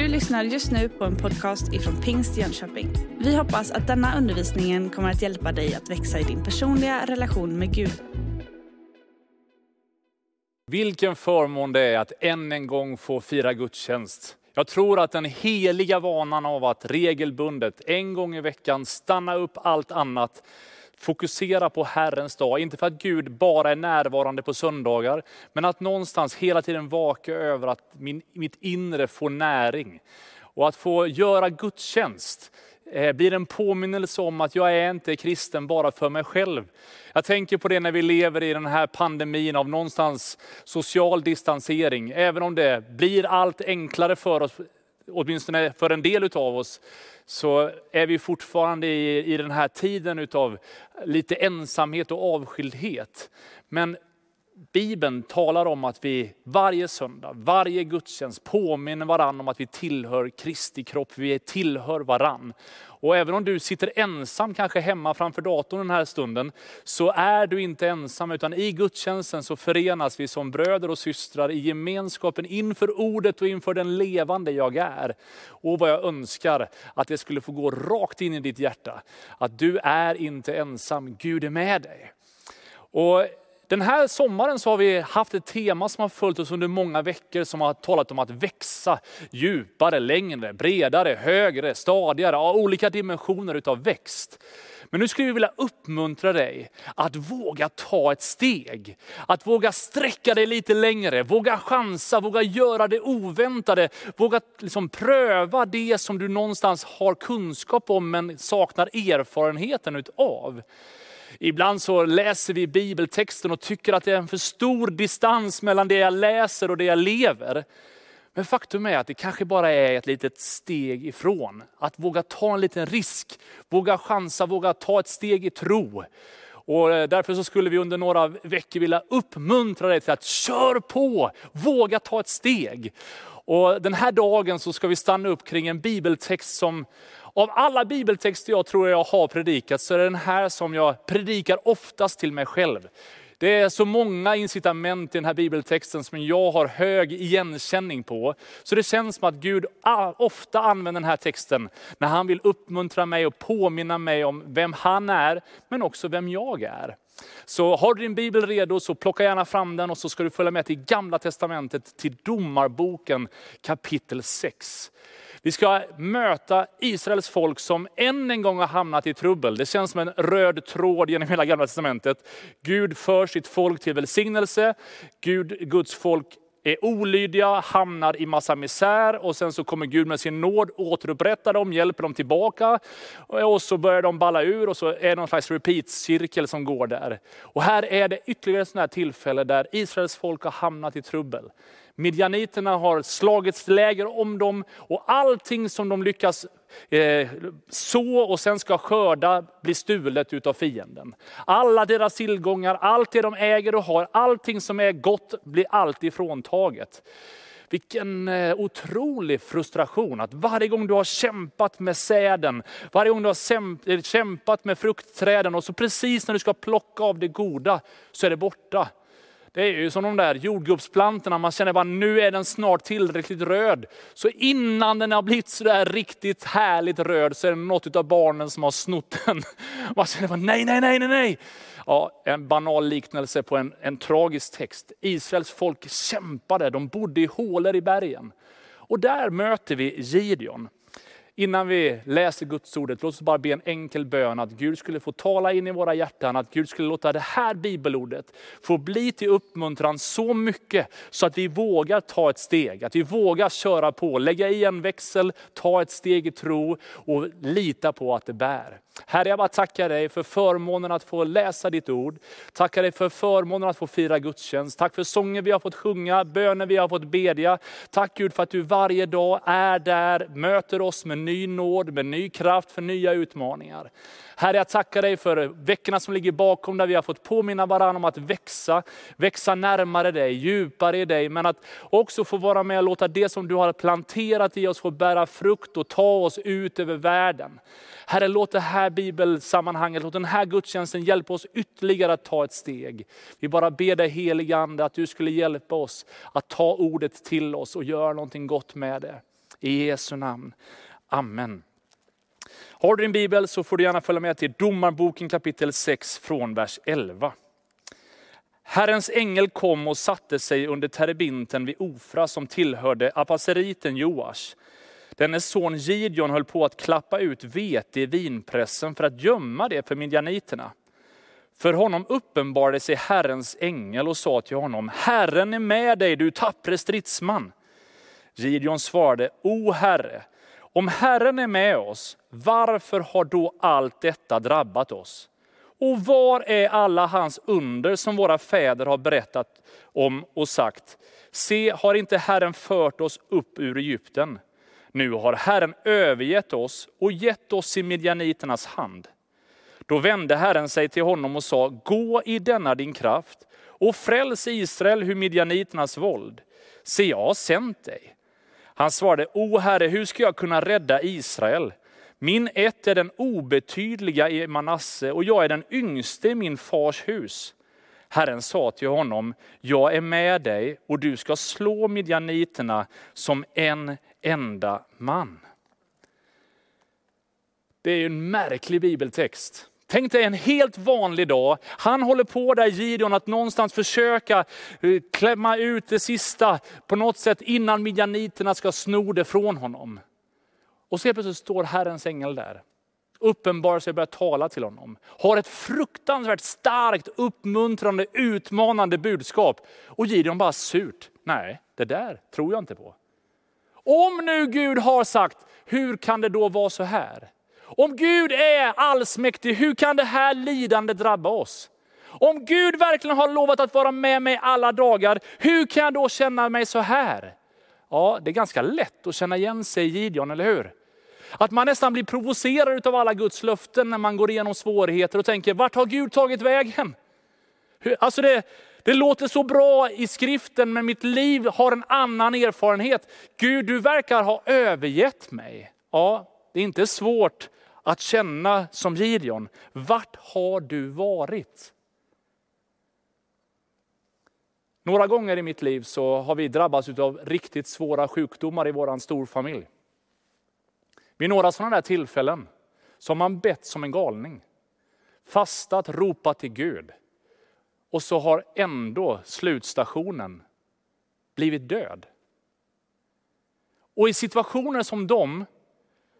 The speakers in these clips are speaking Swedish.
Du lyssnar just nu på en podcast ifrån Pingst Jönköping. Vi hoppas att denna undervisning kommer att hjälpa dig att växa i din personliga relation med Gud. Vilken förmån det är att än en gång få fira gudstjänst. Jag tror att den heliga vanan av att regelbundet en gång i veckan stanna upp allt annat fokusera på Herrens dag. Inte för att Gud bara är närvarande på söndagar, men att någonstans hela tiden vaka över att min, mitt inre får näring. Och att få göra gudstjänst eh, blir en påminnelse om att jag är inte kristen bara för mig själv. Jag tänker på det när vi lever i den här pandemin av någonstans social distansering. Även om det blir allt enklare för oss, åtminstone för en del av oss, så är vi fortfarande i, i den här tiden utav lite ensamhet och avskildhet. Men Bibeln talar om att vi varje söndag, varje gudstjänst påminner varann om att vi tillhör Kristi kropp, vi tillhör varann. Och även om du sitter ensam kanske hemma framför datorn den här stunden, så är du inte ensam, utan i gudstjänsten så förenas vi som bröder och systrar i gemenskapen inför ordet och inför den levande jag är. Och vad jag önskar att det skulle få gå rakt in i ditt hjärta, att du är inte ensam, Gud är med dig. Och den här sommaren så har vi haft ett tema som har följt oss under många veckor som har talat om att växa djupare, längre, bredare, högre, stadigare, av olika dimensioner utav växt. Men nu skulle vi vilja uppmuntra dig att våga ta ett steg. Att våga sträcka dig lite längre, våga chansa, våga göra det oväntade. Våga liksom pröva det som du någonstans har kunskap om men saknar erfarenheten utav. Ibland så läser vi bibeltexten och tycker att det är en för stor distans mellan det jag läser och det jag lever. Men faktum är att det kanske bara är ett litet steg ifrån. Att våga ta en liten risk, våga chansa, våga ta ett steg i tro. Och eh, därför så skulle vi under några veckor vilja uppmuntra dig till att kör på, våga ta ett steg. Och den här dagen så ska vi stanna upp kring en bibeltext som av alla bibeltexter jag tror jag har predikat så är det den här som jag predikar oftast till mig själv. Det är så många incitament i den här bibeltexten som jag har hög igenkänning på. Så det känns som att Gud ofta använder den här texten när han vill uppmuntra mig och påminna mig om vem han är, men också vem jag är. Så har du din bibel redo så plocka gärna fram den och så ska du följa med till gamla testamentet, till domarboken kapitel 6. Vi ska möta Israels folk som än en gång har hamnat i trubbel. Det känns som en röd tråd genom hela gamla testamentet. Gud för sitt folk till välsignelse. Gud, Guds folk är olydiga, hamnar i massa misär och sen så kommer Gud med sin nåd återupprättar dem, hjälper dem tillbaka. Och så börjar de balla ur och så är det någon slags repeat-cirkel som går där. Och här är det ytterligare ett sånt här tillfälle där Israels folk har hamnat i trubbel. Midjaniterna har slagits läger om dem och allting som de lyckas eh, så och sen ska skörda blir stulet utav fienden. Alla deras tillgångar, allt det de äger och har, allting som är gott blir alltid fråntaget. Vilken eh, otrolig frustration att varje gång du har kämpat med säden, varje gång du har eh, kämpat med fruktträden och så precis när du ska plocka av det goda så är det borta. Det är ju som de där jordgubbsplantorna, man känner bara nu är den snart tillräckligt röd. Så innan den har blivit sådär riktigt härligt röd så är det något av barnen som har snott den. Man känner bara nej, nej, nej, nej, nej. Ja, en banal liknelse på en, en tragisk text. Israels folk kämpade, de bodde i hålor i bergen. Och där möter vi Gideon. Innan vi läser Guds ordet, låt oss bara be en enkel bön att Gud skulle få tala in i våra hjärtan, att Gud skulle låta det här bibelordet få bli till uppmuntran så mycket så att vi vågar ta ett steg, att vi vågar köra på, lägga i en växel, ta ett steg i tro och lita på att det bär. Herre, jag bara tackar dig för förmånen att få läsa ditt ord. Tackar dig för förmånen att få fira gudstjänst. Tack för sånger vi har fått sjunga, böner vi har fått bedja. Tack Gud för att du varje dag är där, möter oss med ny nåd, med ny kraft för nya utmaningar. Herre, jag tackar dig för veckorna som ligger bakom där vi har fått påminna varandra om att växa, växa närmare dig, djupare i dig. Men att också få vara med och låta det som du har planterat i oss få bära frukt och ta oss ut över världen. Herre, låt det här bibelsammanhanget, låt den här gudstjänsten hjälpa oss ytterligare att ta ett steg. Vi bara ber dig helige Ande att du skulle hjälpa oss att ta ordet till oss och göra någonting gott med det. I Jesu namn. Amen. Har du din bibel så får du gärna följa med till Domarboken kapitel 6 från vers 11. Herrens ängel kom och satte sig under terebinten vid Ofra som tillhörde apaseriten Joash. Dennes son Gideon höll på att klappa ut vete i vinpressen för att gömma det för midjaniterna. För honom uppenbarade sig Herrens ängel och sa till honom, Herren är med dig, du tappre stridsman. Gideon svarade, O Herre, om Herren är med oss, varför har då allt detta drabbat oss? Och var är alla hans under som våra fäder har berättat om och sagt, se har inte Herren fört oss upp ur Egypten? Nu har Herren övergett oss och gett oss i midjaniternas hand. Då vände Herren sig till honom och sa, gå i denna din kraft och fräls Israel ur midjaniternas våld. Se, jag har sänt dig. Han svarade, O Herre, hur ska jag kunna rädda Israel? Min ett är den obetydliga i Manasse och jag är den yngste i min fars hus. Herren sa till honom, jag är med dig och du ska slå midjaniterna som en enda man. Det är en märklig bibeltext. Tänk dig en helt vanlig dag. Han håller på där Gideon att någonstans försöka eh, klämma ut det sista på något sätt innan midjaniterna ska sno det från honom. Och så plötsligt står Herrens ängel där. Uppenbarar sig och börjar tala till honom. Har ett fruktansvärt starkt, uppmuntrande, utmanande budskap. Och Gideon bara surt, nej det där tror jag inte på. Om nu Gud har sagt, hur kan det då vara så här? Om Gud är allsmäktig, hur kan det här lidandet drabba oss? Om Gud verkligen har lovat att vara med mig alla dagar, hur kan jag då känna mig så här? Ja, det är ganska lätt att känna igen sig i Gideon, eller hur? Att man nästan blir provocerad av alla Guds löften när man går igenom svårigheter och tänker, vart har Gud tagit vägen? Alltså det, det låter så bra i skriften, men mitt liv har en annan erfarenhet. Gud, du verkar ha övergett mig. Ja, det är inte svårt att känna som Gideon, vart har du varit? Några gånger i mitt liv så har vi drabbats av riktigt svåra sjukdomar i vår storfamilj. Vid några sådana där tillfällen så har man bett som en galning. Fastat, ropat till Gud. Och så har ändå slutstationen blivit död. Och i situationer som de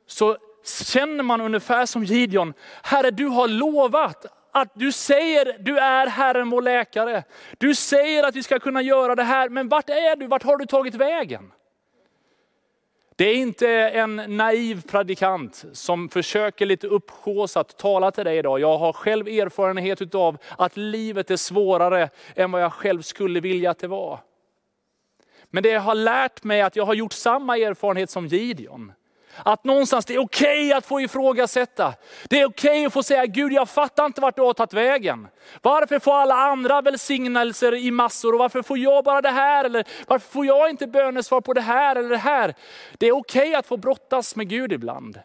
så känner man ungefär som Gideon, Herre du har lovat att du säger, du är Herren vår läkare. Du säger att vi ska kunna göra det här, men vart är du? Vart har du tagit vägen? Det är inte en naiv predikant som försöker lite upphåsat tala till dig idag. Jag har själv erfarenhet av att livet är svårare än vad jag själv skulle vilja att det var. Men det har lärt mig att jag har gjort samma erfarenhet som Gideon. Att någonstans det är okej okay att få ifrågasätta. Det är okej okay att få säga, Gud jag fattar inte vart du har tagit vägen. Varför får alla andra välsignelser i massor och varför får jag bara det här? Eller varför får jag inte bönesvar på det här eller det här? Det är okej okay att få brottas med Gud ibland.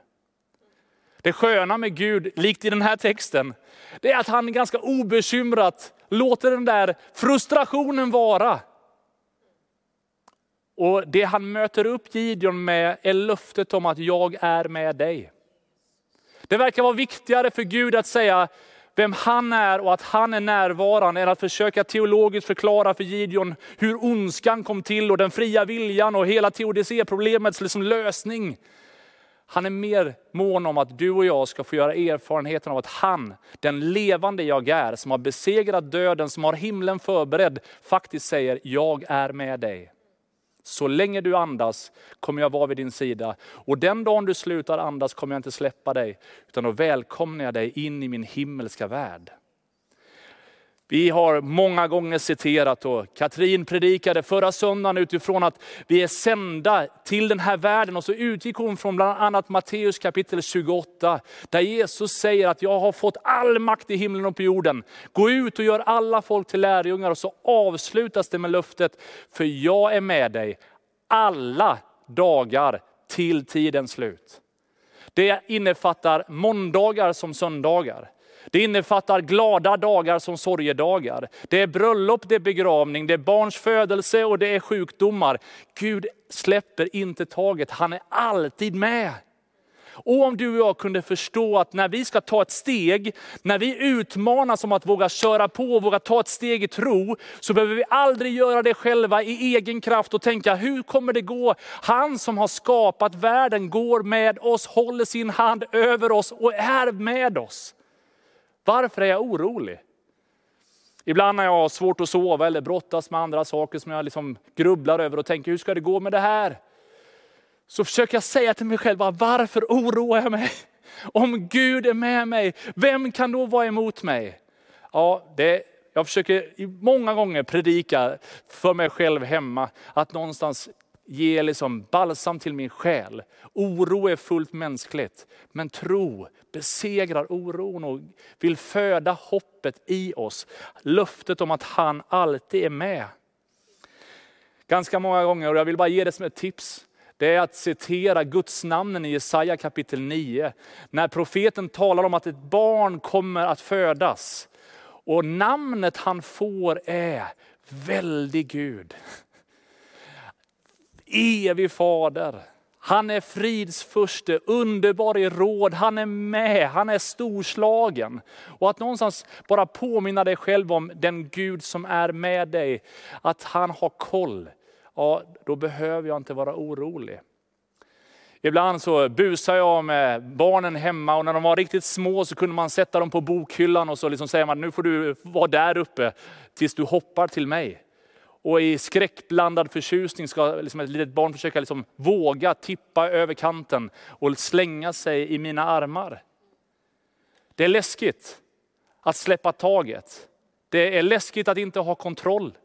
Det sköna med Gud, likt i den här texten, det är att han ganska obekymrat låter den där frustrationen vara. Och det han möter upp Gideon med är löftet om att jag är med dig. Det verkar vara viktigare för Gud att säga vem han är och att han är närvarande än att försöka teologiskt förklara för Gideon hur ondskan kom till och den fria viljan och hela teodicéproblemets liksom lösning. Han är mer mån om att du och jag ska få göra erfarenheten av att han, den levande jag är, som har besegrat döden, som har himlen förberedd, faktiskt säger, jag är med dig. Så länge du andas kommer jag vara vid din sida. Och den dagen du slutar andas kommer jag inte släppa dig, utan då välkomnar jag dig in i min himmelska värld. Vi har många gånger citerat och Katrin predikade förra söndagen utifrån att vi är sända till den här världen och så utgick hon från bland annat Matteus kapitel 28 där Jesus säger att jag har fått all makt i himlen och på jorden. Gå ut och gör alla folk till lärjungar och så avslutas det med löftet, för jag är med dig alla dagar till tidens slut. Det innefattar måndagar som söndagar. Det innefattar glada dagar som sorgedagar. Det är bröllop, det är begravning, det är barns födelse och det är sjukdomar. Gud släpper inte taget, han är alltid med. Och om du och jag kunde förstå att när vi ska ta ett steg, när vi utmanas om att våga köra på och våga ta ett steg i tro, så behöver vi aldrig göra det själva i egen kraft och tänka, hur kommer det gå? Han som har skapat världen går med oss, håller sin hand över oss och är med oss. Varför är jag orolig? Ibland när jag har svårt att sova eller brottas med andra saker som jag liksom grubblar över och tänker, hur ska det gå med det här? så försöker jag säga till mig själv, varför oroar jag mig? Om Gud är med mig, vem kan då vara emot mig? Ja, det, jag försöker många gånger predika för mig själv hemma, att någonstans ge liksom balsam till min själ. Oro är fullt mänskligt, men tro besegrar oron och vill föda hoppet i oss. Löftet om att han alltid är med. Ganska många gånger, och jag vill bara ge det som ett tips, det är att citera Guds namnen i Jesaja kapitel 9. När profeten talar om att ett barn kommer att födas. Och namnet han får är väldig Gud. Evig fader. Han är fridsförste, underbar i råd, han är med, han är storslagen. Och att någonstans bara påminna dig själv om den Gud som är med dig, att han har koll ja, då behöver jag inte vara orolig. Ibland så busar jag med barnen hemma och när de var riktigt små så kunde man sätta dem på bokhyllan och så liksom säger man, nu får du vara där uppe tills du hoppar till mig. Och i skräckblandad förtjusning ska liksom ett litet barn försöka liksom våga tippa över kanten och slänga sig i mina armar. Det är läskigt att släppa taget. Det är läskigt att inte ha kontroll.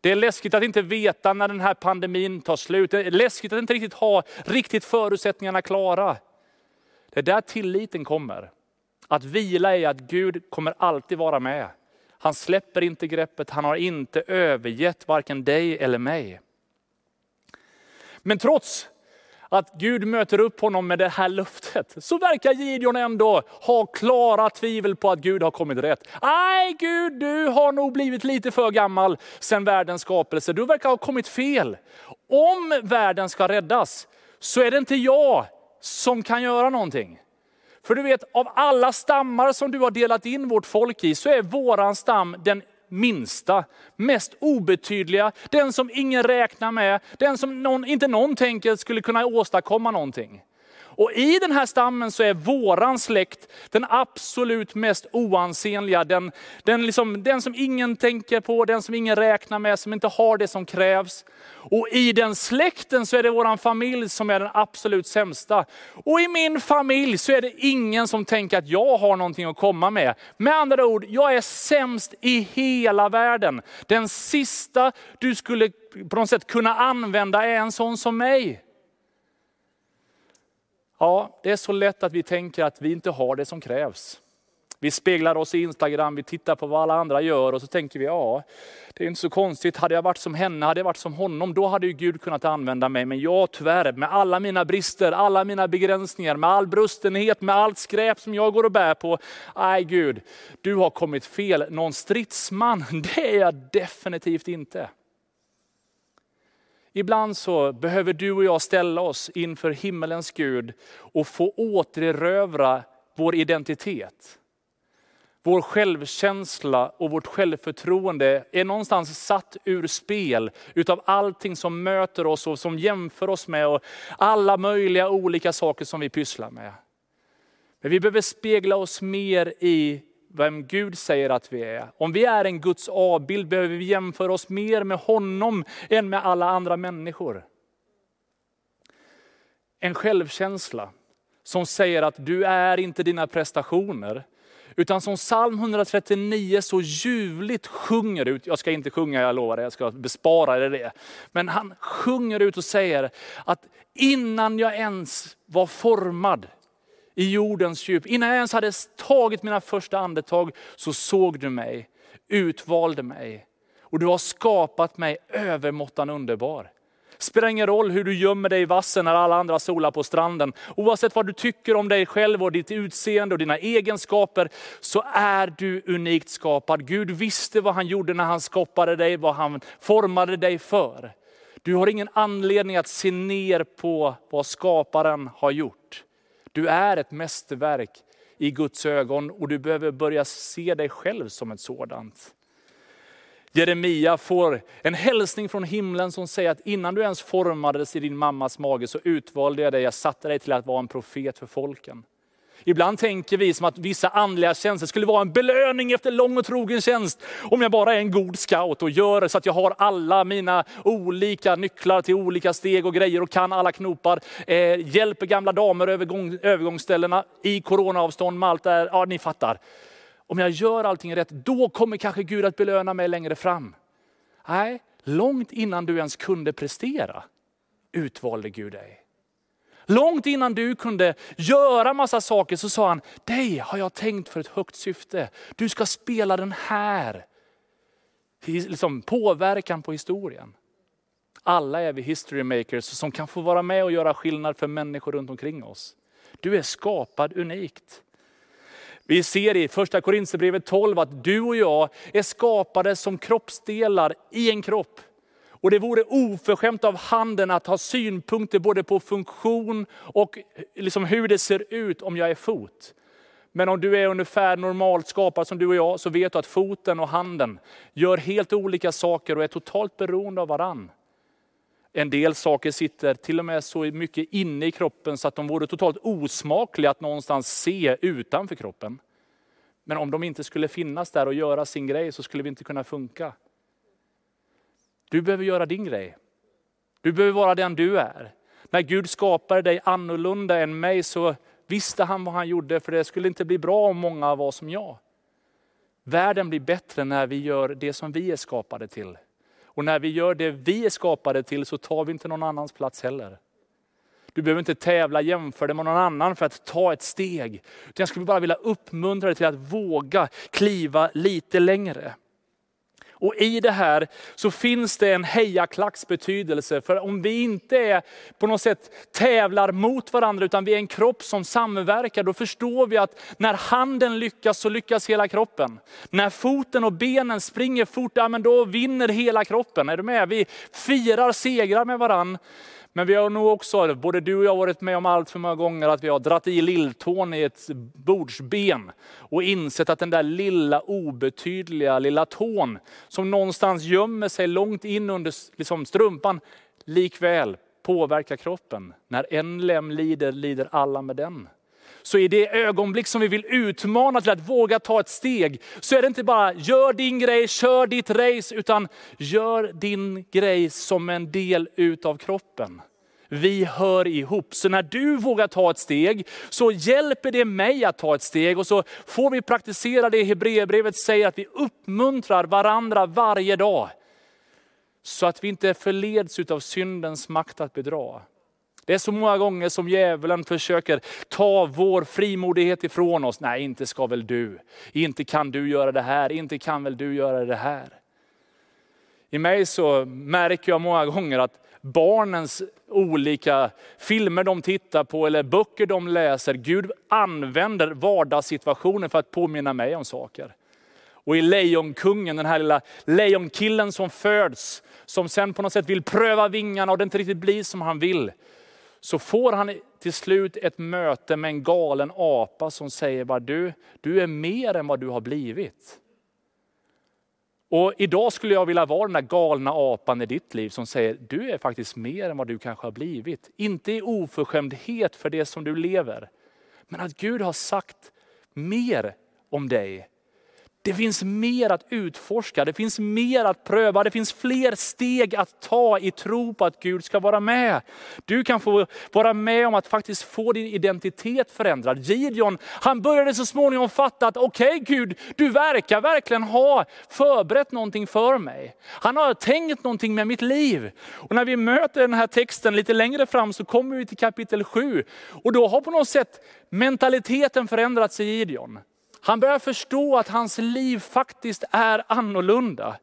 Det är läskigt att inte veta när den här pandemin tar slut. Det är läskigt att inte riktigt ha riktigt förutsättningarna klara. Det är där tilliten kommer. Att vila i att Gud kommer alltid vara med. Han släpper inte greppet, han har inte övergett varken dig eller mig. Men trots att Gud möter upp honom med det här löftet, så verkar Gideon ändå ha klara tvivel på att Gud har kommit rätt. Nej Gud, du har nog blivit lite för gammal sedan världens skapelse. Du verkar ha kommit fel. Om världen ska räddas, så är det inte jag som kan göra någonting. För du vet, av alla stammar som du har delat in vårt folk i, så är våran stam den minsta, mest obetydliga, den som ingen räknar med, den som någon, inte någon tänker skulle kunna åstadkomma någonting. Och i den här stammen så är våran släkt den absolut mest oansenliga. Den, den, liksom, den som ingen tänker på, den som ingen räknar med, som inte har det som krävs. Och i den släkten så är det våran familj som är den absolut sämsta. Och i min familj så är det ingen som tänker att jag har någonting att komma med. Med andra ord, jag är sämst i hela världen. Den sista du skulle på något sätt kunna använda är en sån som mig. Ja, det är så lätt att vi tänker att vi inte har det som krävs. Vi speglar oss i Instagram, vi tittar på vad alla andra gör och så tänker vi, ja, det är inte så konstigt. Hade jag varit som henne, hade jag varit som honom, då hade ju Gud kunnat använda mig. Men jag tyvärr, med alla mina brister, alla mina begränsningar, med all brustenhet, med allt skräp som jag går och bär på. Nej Gud, du har kommit fel. Någon stridsman, det är jag definitivt inte. Ibland så behöver du och jag ställa oss inför himmelens Gud och få återerövra vår identitet. Vår självkänsla och vårt självförtroende är någonstans satt ur spel utav allting som möter oss och som jämför oss med och alla möjliga olika saker som vi pysslar med. Men vi behöver spegla oss mer i vem Gud säger att vi är. Om vi är en Guds avbild behöver vi jämföra oss mer med honom än med alla andra människor. En självkänsla som säger att du är inte dina prestationer, utan som psalm 139 så ljuvligt sjunger ut, jag ska inte sjunga, jag lovar det, jag ska bespara dig det. Men han sjunger ut och säger att innan jag ens var formad i jordens djup. Innan jag ens hade tagit mina första andetag så såg du mig, utvalde mig. Och du har skapat mig övermåttan underbar. Spelar ingen roll hur du gömmer dig i vassen när alla andra solar på stranden. Oavsett vad du tycker om dig själv och ditt utseende och dina egenskaper, så är du unikt skapad. Gud visste vad han gjorde när han skapade dig, vad han formade dig för. Du har ingen anledning att se ner på vad skaparen har gjort. Du är ett mästerverk i Guds ögon och du behöver börja se dig själv som ett sådant. Jeremia får en hälsning från himlen som säger att innan du ens formades i din mammas mage så utvalde jag dig, jag satte dig till att vara en profet för folken. Ibland tänker vi som att vissa andliga tjänster skulle vara en belöning efter lång och trogen tjänst. Om jag bara är en god scout och gör så att jag har alla mina olika nycklar till olika steg och grejer och kan alla knopar. Eh, hjälper gamla damer över övergångsställena i coronaavstånd med allt där. Ja, ni fattar. Om jag gör allting rätt, då kommer kanske Gud att belöna mig längre fram. Nej, långt innan du ens kunde prestera utvalde Gud dig. Långt innan du kunde göra massa saker så sa han, dig har jag tänkt för ett högt syfte. Du ska spela den här liksom, påverkan på historien. Alla är vi history makers som kan få vara med och göra skillnad för människor runt omkring oss. Du är skapad unikt. Vi ser i första Korinthierbrevet 12 att du och jag är skapade som kroppsdelar i en kropp. Och det vore oförskämt av handen att ha synpunkter både på funktion och eh, liksom hur det ser ut om jag är fot. Men om du är ungefär normalt skapad som du och jag, så vet du att foten och handen gör helt olika saker och är totalt beroende av varann. En del saker sitter till och med så mycket inne i kroppen så att de vore totalt osmakliga att någonstans se utanför kroppen. Men om de inte skulle finnas där och göra sin grej så skulle vi inte kunna funka. Du behöver göra din grej. Du behöver vara den du är. När Gud skapade dig annorlunda än mig så visste han vad han gjorde, för det skulle inte bli bra om många var som jag. Världen blir bättre när vi gör det som vi är skapade till. Och när vi gör det vi är skapade till så tar vi inte någon annans plats heller. Du behöver inte tävla, jämföra dig med någon annan för att ta ett steg. Jag skulle bara vilja uppmuntra dig till att våga kliva lite längre. Och i det här så finns det en hejaklacks betydelse. För om vi inte är på något sätt tävlar mot varandra, utan vi är en kropp som samverkar, då förstår vi att när handen lyckas så lyckas hela kroppen. När foten och benen springer fort, ja, men då vinner hela kroppen. Är du med? Vi firar segrar med varandra. Men vi har nog också, både du och jag varit med om allt för många gånger, att vi har dratt i lilltån i ett bordsben och insett att den där lilla obetydliga lilla tån som någonstans gömmer sig långt in under liksom, strumpan, likväl påverkar kroppen. När en lem lider, lider alla med den. Så i det ögonblick som vi vill utmana till att våga ta ett steg, så är det inte bara gör din grej, kör ditt race, utan gör din grej som en del utav kroppen. Vi hör ihop. Så när du vågar ta ett steg så hjälper det mig att ta ett steg och så får vi praktisera det Hebreerbrevet säger att vi uppmuntrar varandra varje dag. Så att vi inte förleds av syndens makt att bedra. Det är så många gånger som djävulen försöker ta vår frimodighet ifrån oss. Nej, inte ska väl du. Inte kan du göra det här. Inte kan väl du göra det här. I mig så märker jag många gånger att barnens olika filmer de tittar på eller böcker de läser, Gud använder vardagssituationer för att påminna mig om saker. Och i Lejonkungen, den här lilla lejonkillen som föds, som sen på något sätt vill pröva vingarna och det inte riktigt blir som han vill så får han till slut ett möte med en galen apa som säger bara du, du är mer än vad du har blivit. Och idag skulle jag vilja vara den där galna apan i ditt liv som säger, du är faktiskt mer än vad du kanske har blivit. Inte i oförskämdhet för det som du lever, men att Gud har sagt mer om dig det finns mer att utforska, det finns mer att pröva, det finns fler steg att ta i tro på att Gud ska vara med. Du kan få vara med om att faktiskt få din identitet förändrad. Gideon, han började så småningom fatta att okej okay, Gud, du verkar verkligen ha förberett någonting för mig. Han har tänkt någonting med mitt liv. Och när vi möter den här texten lite längre fram så kommer vi till kapitel 7. Och då har på något sätt mentaliteten förändrats i Gideon. Han börjar förstå att hans liv faktiskt är annorlunda.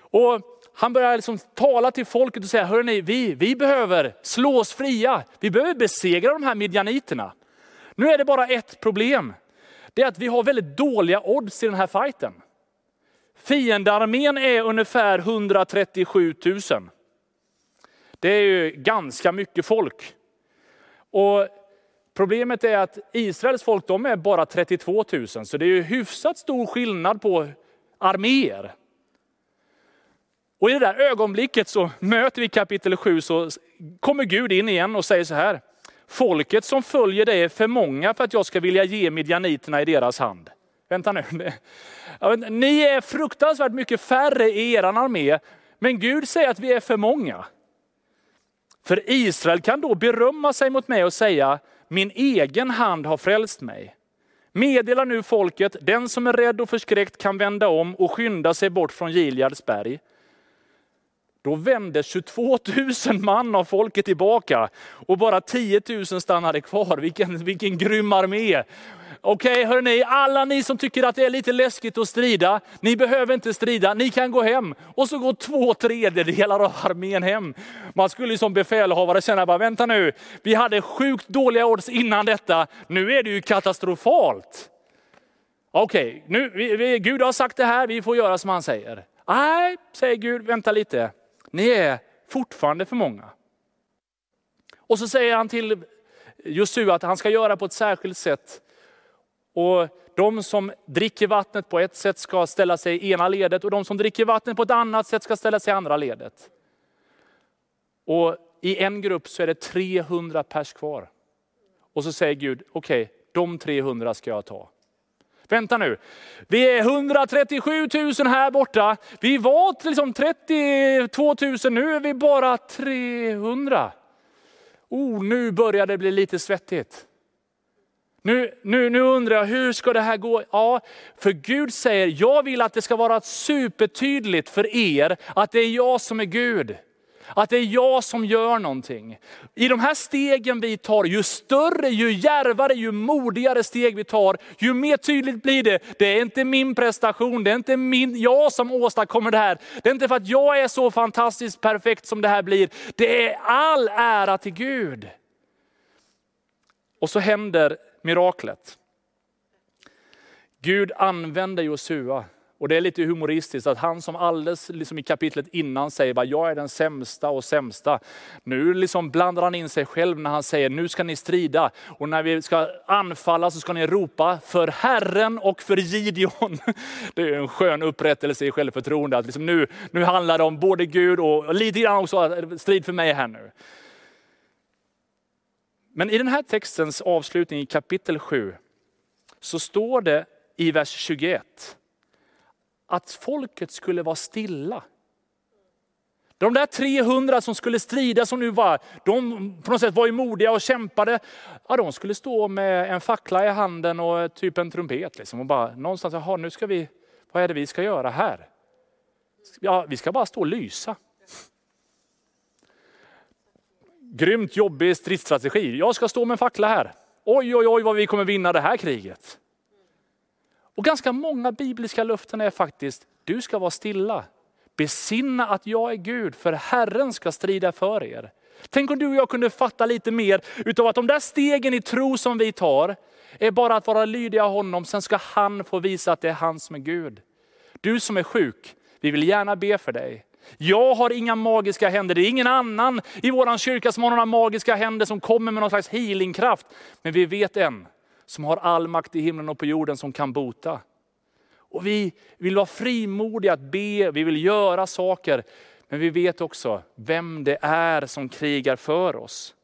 Och han börjar liksom tala till folket och säga, hörni, vi, vi behöver slå oss fria. Vi behöver besegra de här midjaniterna. Nu är det bara ett problem. Det är att vi har väldigt dåliga odds i den här fighten. Fiendearmén är ungefär 137 000. Det är ju ganska mycket folk. Och Problemet är att Israels folk de är bara 32 000, så det är ju hyfsat stor skillnad på arméer. Och i det där ögonblicket så möter vi kapitel 7 så kommer Gud in igen och säger så här. Folket som följer dig är för många för att jag ska vilja ge midjaniterna i deras hand. Vänta nu. Ni är fruktansvärt mycket färre i er armé, men Gud säger att vi är för många. För Israel kan då berömma sig mot mig och säga, min egen hand har frälst mig. Meddela nu folket, den som är rädd och förskräckt kan vända om och skynda sig bort från Gileads berg. Då vände 22 000 man av folket tillbaka och bara 10 000 stannade kvar. Vilken, vilken grym armé. Okej, okay, hörni, alla ni som tycker att det är lite läskigt att strida, ni behöver inte strida, ni kan gå hem. Och så går två tredjedelar av armén hem. Man skulle ju som befälhavare känna, bara, vänta nu, vi hade sjukt dåliga odds innan detta, nu är det ju katastrofalt. Okej, okay, nu, vi, vi, Gud har sagt det här, vi får göra som han säger. Nej, säger Gud, vänta lite. Ni är fortfarande för många. Och så säger han till Josua att han ska göra på ett särskilt sätt. Och de som dricker vattnet på ett sätt ska ställa sig i ena ledet och de som dricker vattnet på ett annat sätt ska ställa sig i andra ledet. Och i en grupp så är det 300 pers kvar. Och så säger Gud, okej, okay, de 300 ska jag ta. Vänta nu, vi är 137 000 här borta. Vi var liksom 32 000, nu är vi bara 300. Oh, nu börjar det bli lite svettigt. Nu, nu, nu undrar jag, hur ska det här gå? Ja, för Gud säger, jag vill att det ska vara supertydligt för er att det är jag som är Gud. Att det är jag som gör någonting. I de här stegen vi tar, ju större, ju järvare, ju modigare steg vi tar, ju mer tydligt blir det. Det är inte min prestation, det är inte min, jag som åstadkommer det här. Det är inte för att jag är så fantastiskt perfekt som det här blir. Det är all ära till Gud. Och så händer miraklet. Gud använder Josua och det är lite humoristiskt att han som alldeles liksom i kapitlet innan säger att jag är den sämsta och sämsta. Nu liksom blandar han in sig själv när han säger nu ska ni strida och när vi ska anfalla så ska ni ropa för Herren och för Gideon. Det är en skön upprättelse i självförtroende. Att liksom nu, nu handlar det om både Gud och lite grann också strid för mig här nu. Men i den här textens avslutning i kapitel 7 så står det i vers 21 att folket skulle vara stilla. De där 300 som skulle strida som nu var, de på något sätt var ju modiga och kämpade. Ja, de skulle stå med en fackla i handen och typ en trumpet. Liksom, och bara någonstans, jaha, nu ska vi, vad är det vi ska göra här? Ja, vi ska bara stå och lysa. Grymt jobbig stridsstrategi. Jag ska stå med en fackla här. Oj, oj, oj vad vi kommer vinna det här kriget. Och ganska många bibliska löften är faktiskt, du ska vara stilla. Besinna att jag är Gud, för Herren ska strida för er. Tänk om du och jag kunde fatta lite mer utav att de där stegen i tro som vi tar, är bara att vara lydiga honom, sen ska han få visa att det är han som är Gud. Du som är sjuk, vi vill gärna be för dig. Jag har inga magiska händer, det är ingen annan i vår kyrka som har några magiska händer som kommer med någon slags healingkraft. Men vi vet en, som har all makt i himlen och på jorden som kan bota. Och vi vill vara frimodiga att be, vi vill göra saker. Men vi vet också vem det är som krigar för oss.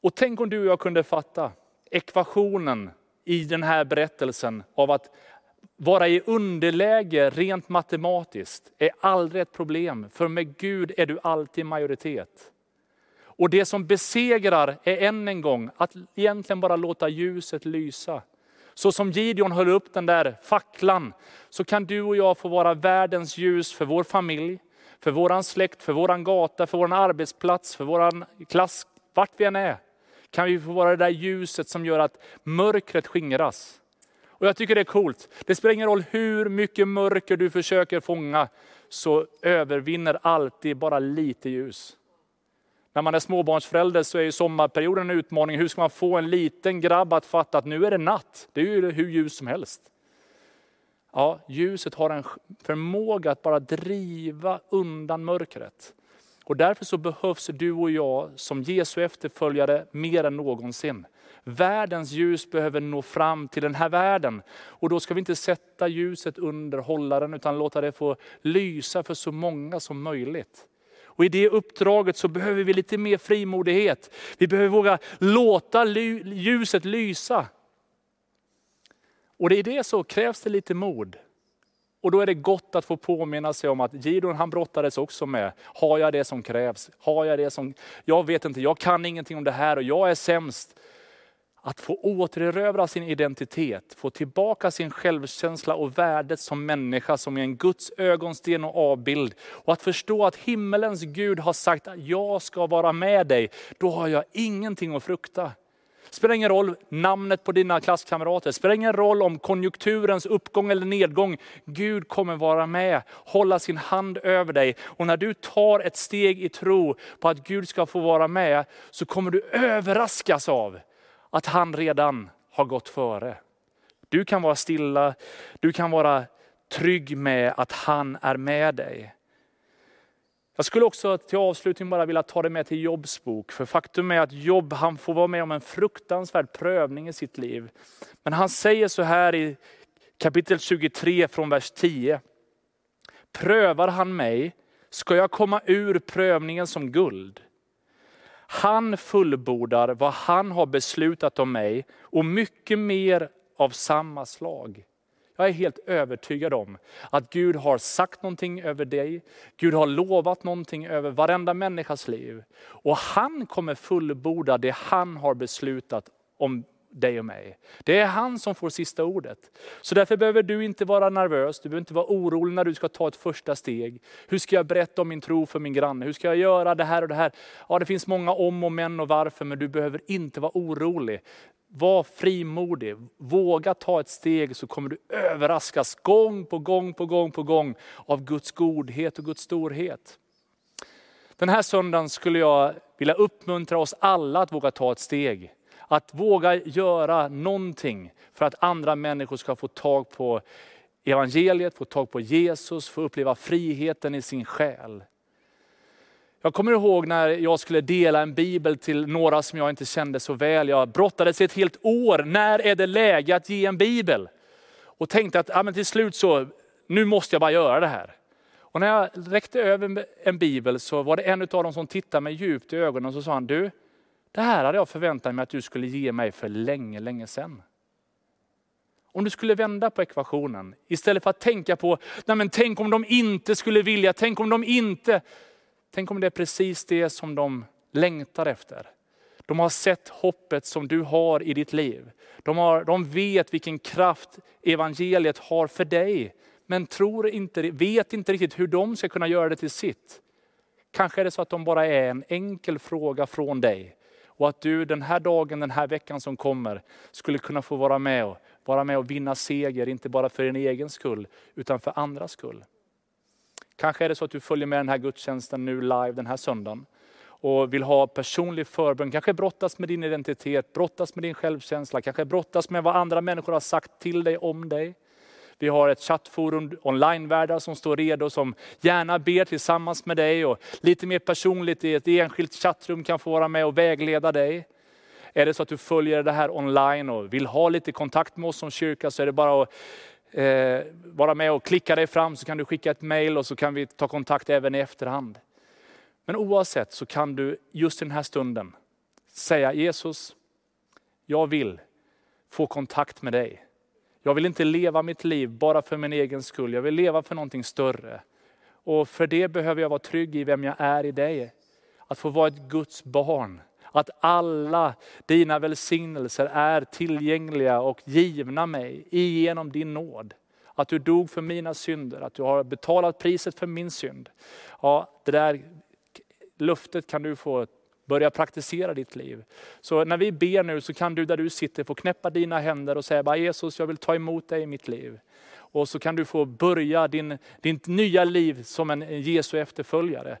Och tänk om du och jag kunde fatta ekvationen i den här berättelsen av att vara i underläge rent matematiskt är aldrig ett problem. För med Gud är du alltid majoritet. Och det som besegrar är än en gång att egentligen bara låta ljuset lysa. Så som Gideon höll upp den där facklan, så kan du och jag få vara världens ljus för vår familj, för våran släkt, för våran gata, för vår arbetsplats, för våran klass, vart vi än är. Kan vi få vara det där ljuset som gör att mörkret skingras. Och jag tycker det är coolt. Det spelar ingen roll hur mycket mörker du försöker fånga, så övervinner alltid bara lite ljus. När man är småbarnsförälder så är ju sommarperioden en utmaning. Hur ska man få en liten grabb att fatta att nu är det natt? Det är ju hur ljus som helst. Ja, ljuset har en förmåga att bara driva undan mörkret. Och därför så behövs du och jag som Jesu efterföljare mer än någonsin. Världens ljus behöver nå fram till den här världen. Och då ska vi inte sätta ljuset under hållaren utan låta det få lysa för så många som möjligt. Och i det uppdraget så behöver vi lite mer frimodighet. Vi behöver våga låta ljuset lysa. Och i det så krävs det lite mod. Och då är det gott att få påminna sig om att Gidon han brottades också med, har jag det som krävs? Har jag det som, jag vet inte, jag kan ingenting om det här och jag är sämst. Att få återerövra sin identitet, få tillbaka sin självkänsla och värdet som människa, som är en Guds ögonsten och avbild. Och att förstå att himmelens Gud har sagt att jag ska vara med dig, då har jag ingenting att frukta. Spelar ingen roll namnet på dina klasskamrater, spelar ingen roll om konjunkturens uppgång eller nedgång. Gud kommer vara med, hålla sin hand över dig. Och när du tar ett steg i tro på att Gud ska få vara med, så kommer du överraskas av att han redan har gått före. Du kan vara stilla, du kan vara trygg med att han är med dig. Jag skulle också till avslutning bara vilja ta det med till Jobs bok. För faktum är att Job han får vara med om en fruktansvärd prövning i sitt liv. Men han säger så här i kapitel 23 från vers 10. Prövar han mig ska jag komma ur prövningen som guld. Han fullbordar vad han har beslutat om mig och mycket mer av samma slag. Jag är helt övertygad om att Gud har sagt någonting över dig. Gud har lovat någonting över varenda människas liv. Och han kommer fullborda det han har beslutat om dig och mig. Det är han som får sista ordet. Så därför behöver du inte vara nervös, du behöver inte vara orolig när du ska ta ett första steg. Hur ska jag berätta om min tro för min granne? Hur ska jag göra det här och det här? Ja, det finns många om och men och varför, men du behöver inte vara orolig. Var frimodig, våga ta ett steg så kommer du överraskas gång på gång på gång på gång av Guds godhet och Guds storhet. Den här söndagen skulle jag vilja uppmuntra oss alla att våga ta ett steg. Att våga göra någonting för att andra människor ska få tag på evangeliet, få tag på Jesus, få uppleva friheten i sin själ. Jag kommer ihåg när jag skulle dela en bibel till några som jag inte kände så väl. Jag brottades ett helt år, när är det läge att ge en bibel? Och tänkte att ja, men till slut så, nu måste jag bara göra det här. Och när jag räckte över en bibel så var det en av dem som tittade mig djupt i ögonen och så sa han, du, det här hade jag förväntat mig att du skulle ge mig för länge, länge sedan. Om du skulle vända på ekvationen, istället för att tänka på, nej men tänk om de inte skulle vilja, tänk om de inte, tänk om det är precis det som de längtar efter. De har sett hoppet som du har i ditt liv. De, har, de vet vilken kraft evangeliet har för dig. Men tror inte, vet inte riktigt hur de ska kunna göra det till sitt. Kanske är det så att de bara är en enkel fråga från dig. Och att du den här dagen, den här veckan som kommer, skulle kunna få vara med och, vara med och vinna seger, inte bara för din egen skull, utan för andras skull. Kanske är det så att du följer med den här gudstjänsten nu live den här söndagen och vill ha personlig förbön, kanske brottas med din identitet, brottas med din självkänsla, kanske brottas med vad andra människor har sagt till dig om dig. Vi har ett chattforum, onlinevärdar som står redo, som gärna ber tillsammans med dig och lite mer personligt i ett enskilt chattrum kan få vara med och vägleda dig. Är det så att du följer det här online och vill ha lite kontakt med oss som kyrka så är det bara att eh, vara med och klicka dig fram så kan du skicka ett mail och så kan vi ta kontakt även i efterhand. Men oavsett så kan du just i den här stunden säga Jesus, jag vill få kontakt med dig. Jag vill inte leva mitt liv bara för min egen skull. Jag vill leva för någonting större. Och för det behöver jag vara trygg i vem jag är i dig. Att få vara ett Guds barn. Att alla dina välsignelser är tillgängliga och givna mig genom din nåd. Att du dog för mina synder, att du har betalat priset för min synd. Ja, det där löftet kan du få börja praktisera ditt liv. Så när vi ber nu så kan du där du sitter få knäppa dina händer och säga bara Jesus jag vill ta emot dig i mitt liv. Och så kan du få börja din, ditt nya liv som en Jesu efterföljare.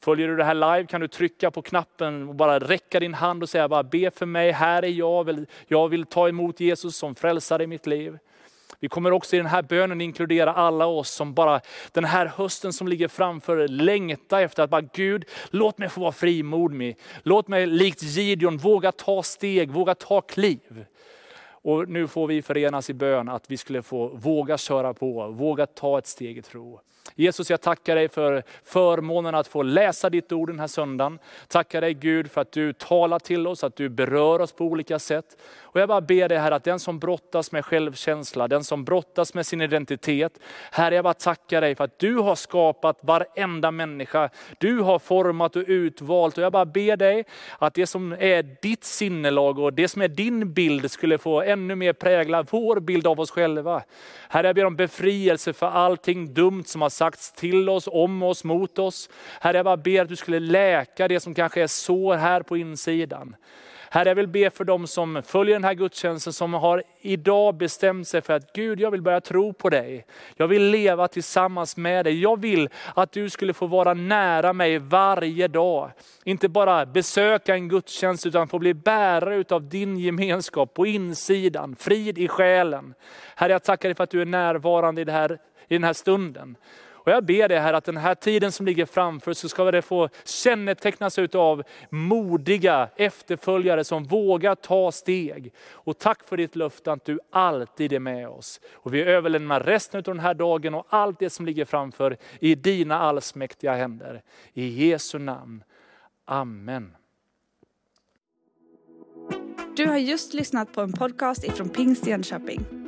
Följer du det här live kan du trycka på knappen och bara räcka din hand och säga bara be för mig, här är jag, jag vill ta emot Jesus som frälsare i mitt liv. Vi kommer också i den här bönen inkludera alla oss som bara den här hösten som ligger framför längtar efter att bara Gud, låt mig få vara frimodig. Låt mig likt Gideon våga ta steg, våga ta kliv. Och nu får vi förenas i bön att vi skulle få våga köra på, våga ta ett steg i tro. Jesus, jag tackar dig för förmånen att få läsa ditt ord den här söndagen. Tackar dig Gud för att du talar till oss, att du berör oss på olika sätt. Och jag bara ber dig här att den som brottas med självkänsla, den som brottas med sin identitet. Herre jag bara tackar dig för att du har skapat varenda människa. Du har format och utvalt och jag bara ber dig att det som är ditt sinnelag och det som är din bild skulle få ännu mer prägla vår bild av oss själva. Herre jag ber om befrielse för allting dumt som har sagts till oss, om oss, mot oss. Herre jag bara ber att du skulle läka det som kanske är sår här på insidan. Herre, jag vill be för dem som följer den här gudstjänsten, som har idag bestämt sig för att Gud, jag vill börja tro på dig. Jag vill leva tillsammans med dig. Jag vill att du skulle få vara nära mig varje dag. Inte bara besöka en gudstjänst utan få bli bärare av din gemenskap på insidan, frid i själen. Herre, jag tackar dig för att du är närvarande i, det här, i den här stunden. Och jag ber dig här att den här tiden som ligger framför så ska det få kännetecknas av modiga efterföljare som vågar ta steg. Och tack för ditt löfte att du alltid är med oss. Och vi överlämnar resten av den här dagen och allt det som ligger framför i dina allsmäktiga händer. I Jesu namn. Amen. Du har just lyssnat på en podcast ifrån Pingst Jönköping.